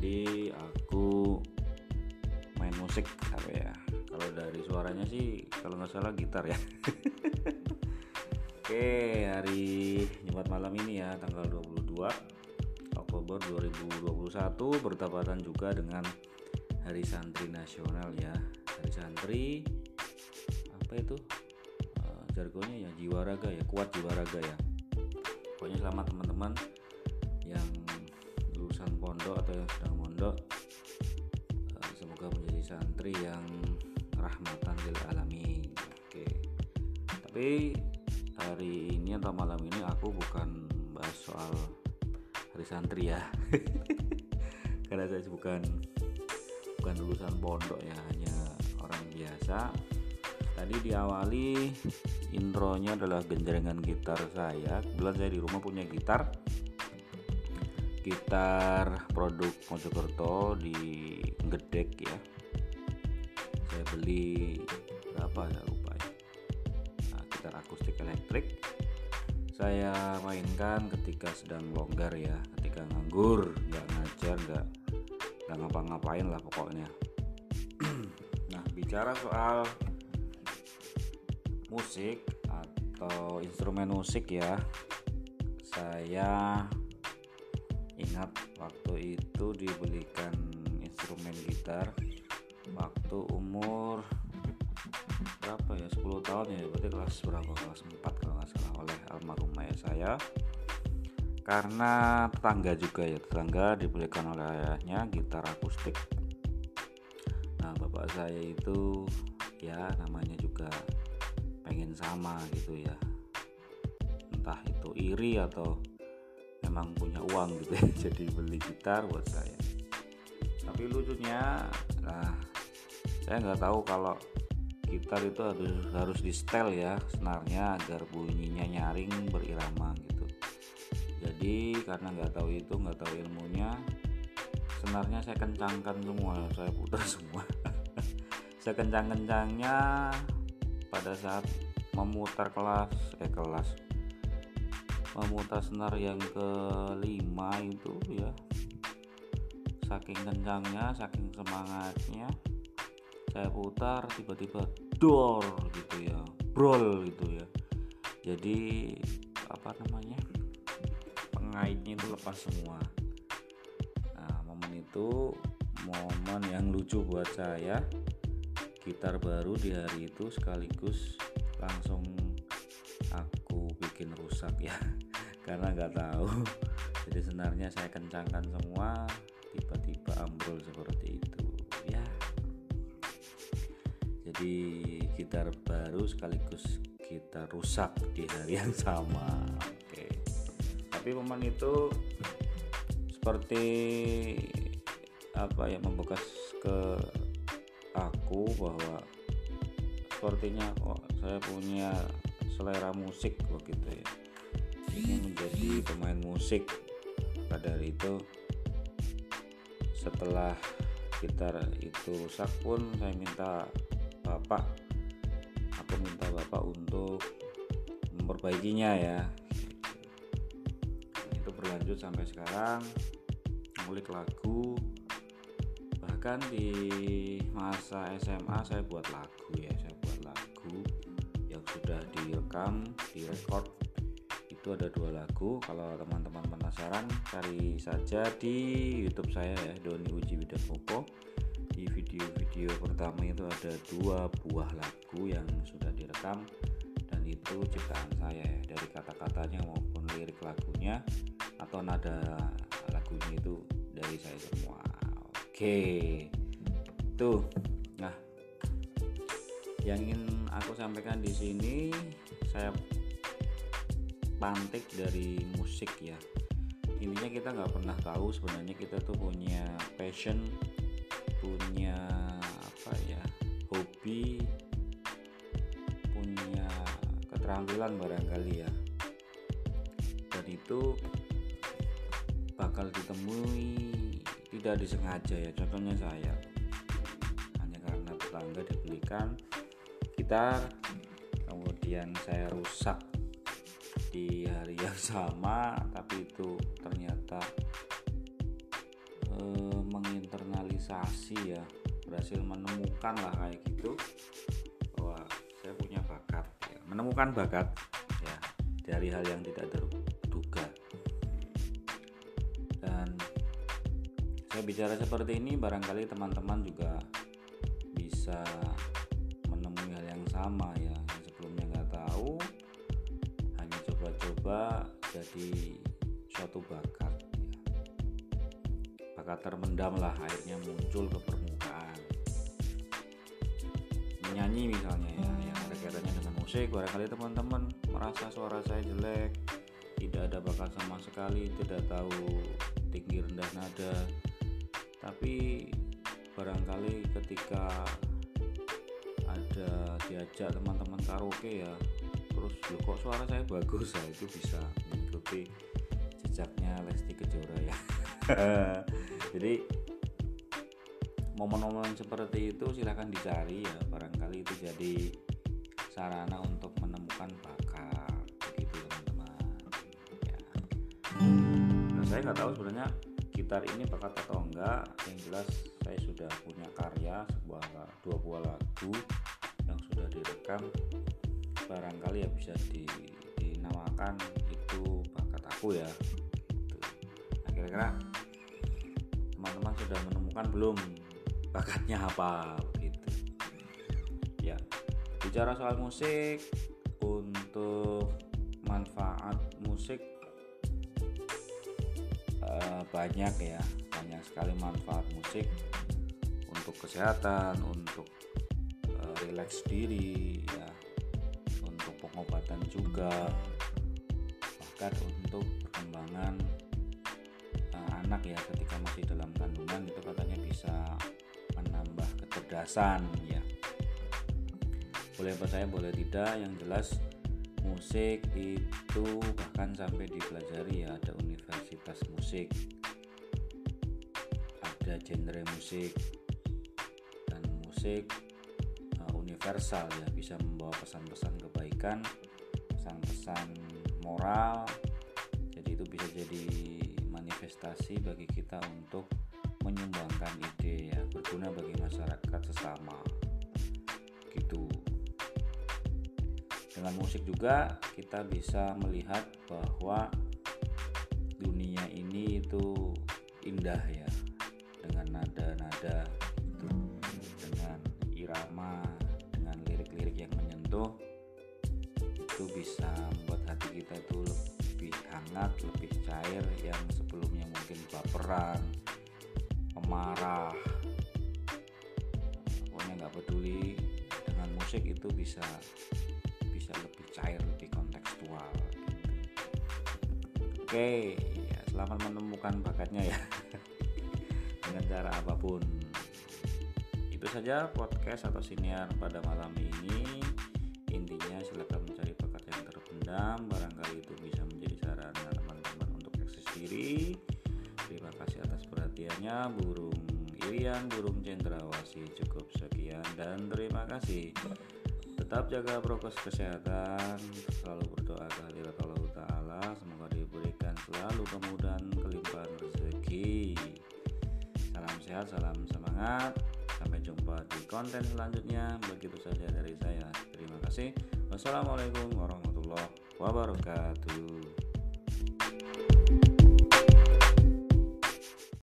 Tadi aku main musik apa ya. Kalau dari suaranya sih kalau nggak salah gitar ya. Oke hari Jumat malam ini ya tanggal 22 Oktober 2021 bertepatan juga dengan Hari Santri Nasional ya. Hari Santri apa itu? Uh, jargonnya ya jiwa raga ya. Kuat jiwa raga ya. Pokoknya selamat teman-teman pondok atau yang sedang mondok uh, semoga menjadi santri yang rahmatan lil alamin. Oke. Tapi hari ini atau malam ini aku bukan bahas soal hari santri ya. Karena saya bukan bukan lulusan pondok ya hanya orang biasa. Tadi diawali intronya adalah genjrengan gitar saya. Kebetulan saya di rumah punya gitar gitar produk Mojokerto di Gedek ya. Saya beli berapa ya lupa ya. Nah, gitar akustik elektrik. Saya mainkan ketika sedang longgar ya ketika nganggur nggak ngajar nggak nggak ngapa-ngapain lah pokoknya. Nah bicara soal musik atau instrumen musik ya saya ingat waktu itu dibelikan instrumen gitar waktu umur berapa ya? 10 tahun ya berarti kelas berapa? Kelas 4 kalau nggak salah oleh almarhum ayah saya. Karena tetangga juga ya tetangga dibelikan oleh ayahnya gitar akustik. Nah bapak saya itu ya namanya juga pengen sama gitu ya. Entah itu iri atau memang punya uang gitu ya jadi beli gitar buat saya. Tapi lucunya nah saya nggak tahu kalau gitar itu harus harus di setel ya senarnya agar bunyinya nyaring berirama gitu. Jadi karena nggak tahu itu nggak tahu ilmunya senarnya saya kencangkan semua saya putar semua. Saya kencang-kencangnya pada saat memutar kelas eh kelas memutar senar yang kelima itu ya. Saking kencangnya saking semangatnya saya putar tiba-tiba dor gitu ya brol gitu ya. Jadi apa namanya pengaitnya itu lepas semua. Nah momen itu momen yang lucu buat saya. Gitar baru di hari itu sekaligus langsung rusak. Ya karena nggak tahu. Jadi sebenarnya saya kencangkan semua tiba-tiba ambrol seperti itu. Ya. Jadi gitar baru sekaligus kita rusak di hari yang sama. Oke. Tapi momen itu seperti apa ya membekas ke aku bahwa sepertinya kok saya punya selera musik begitu ya ingin menjadi pemain musik pada hari itu. Setelah gitar itu rusak pun saya minta bapak aku minta bapak untuk memperbaikinya ya. Itu berlanjut sampai sekarang ngulik lagu. Bahkan di masa SMA saya buat lagu ya saya buat lagu yang sudah direkam direkord itu ada dua lagu. Kalau teman-teman penasaran cari saja di YouTube saya ya Doni Uji Widapopo di video-video pertama itu ada dua buah lagu yang sudah direkam dan itu ciptaan saya ya. Dari kata-katanya maupun lirik lagunya atau nada lagunya itu dari saya semua. Oke. Tuh. Nah yang ingin aku sampaikan di sini saya pantik dari musik ya. Intinya kita nggak pernah tahu sebenarnya kita tuh punya passion punya apa ya hobi punya keterampilan barangkali ya. Dan itu bakal ditemui tidak disengaja ya contohnya saya. Hanya karena tetangga dibelikan gitar kemudian saya rusak di hari yang sama tapi itu ternyata eh, menginternalisasi ya berhasil menemukan lah kayak gitu. Bahwa saya punya bakat ya. menemukan bakat ya dari hal yang tidak terduga. Dan saya bicara seperti ini barangkali teman-teman juga bisa menemui hal yang sama ya. Coba-coba jadi suatu bakat ya. bakat termendam lah akhirnya muncul ke permukaan. Menyanyi misalnya ya yang ada kaitannya dengan musik. Barangkali teman-teman merasa suara saya jelek tidak ada bakat sama sekali tidak tahu tinggi rendah nada. Tapi barangkali ketika ada diajak teman-teman karaoke ya loh kok suara saya bagus ya? Itu bisa mengikuti jejaknya Lesti Kejora ya. Jadi momen-momen seperti itu silahkan dicari ya. Barangkali itu jadi sarana untuk menemukan bakat begitu teman-teman. Ya. Nah, saya nggak tahu sebenarnya gitar ini bakat atau enggak. Yang jelas saya sudah punya karya sebuah dua buah lagu yang sudah direkam barangkali ya bisa di, dinamakan itu bakat aku ya. Gitu. nah kira-kira teman-teman sudah menemukan belum bakatnya apa? Gitu. Ya bicara soal musik untuk manfaat musik uh, banyak ya. Banyak sekali manfaat musik untuk kesehatan untuk uh, rileks diri ya pengobatan juga bahkan untuk perkembangan uh, anak ya ketika masih dalam kandungan itu katanya bisa menambah kecerdasan ya. Boleh percaya boleh tidak yang jelas musik itu bahkan sampai dipelajari ya ada universitas musik ada genre musik dan musik universal ya bisa membawa pesan-pesan kebaikan pesan-pesan moral jadi itu bisa jadi manifestasi bagi kita untuk menyumbangkan ide ya berguna bagi masyarakat sesama. Gitu. Dengan musik juga kita bisa melihat bahwa dunia ini itu indah ya dengan nada-nada dengan irama itu itu bisa membuat hati kita itu lebih hangat, lebih cair yang sebelumnya mungkin baperan, pemarah, pokoknya nggak peduli dengan musik itu bisa bisa lebih cair, lebih kontekstual. Oke, ya, selamat menemukan bakatnya ya dengan cara apa pun. Itu saja podcast atau siniar pada malam ini intinya silakan terpendam barangkali itu bisa menjadi sarana teman-teman untuk eksis diri. Terima kasih atas perhatiannya. Burung Irian burung cendrawasih cukup sekian dan terima kasih. Tetap jaga prokes kesehatan selalu berdoa kehadirat Allah Ta'ala. Semoga diberikan selalu kemudahan kelimpahan rezeki. Salam sehat salam semangat. Sampai jumpa di konten selanjutnya. Begitu saja dari saya. Kasih. Wassalamualaikum warahmatullahi wabarakatuh.